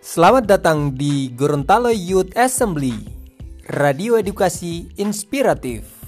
Selamat datang di Gorontalo Youth Assembly, radio edukasi inspiratif.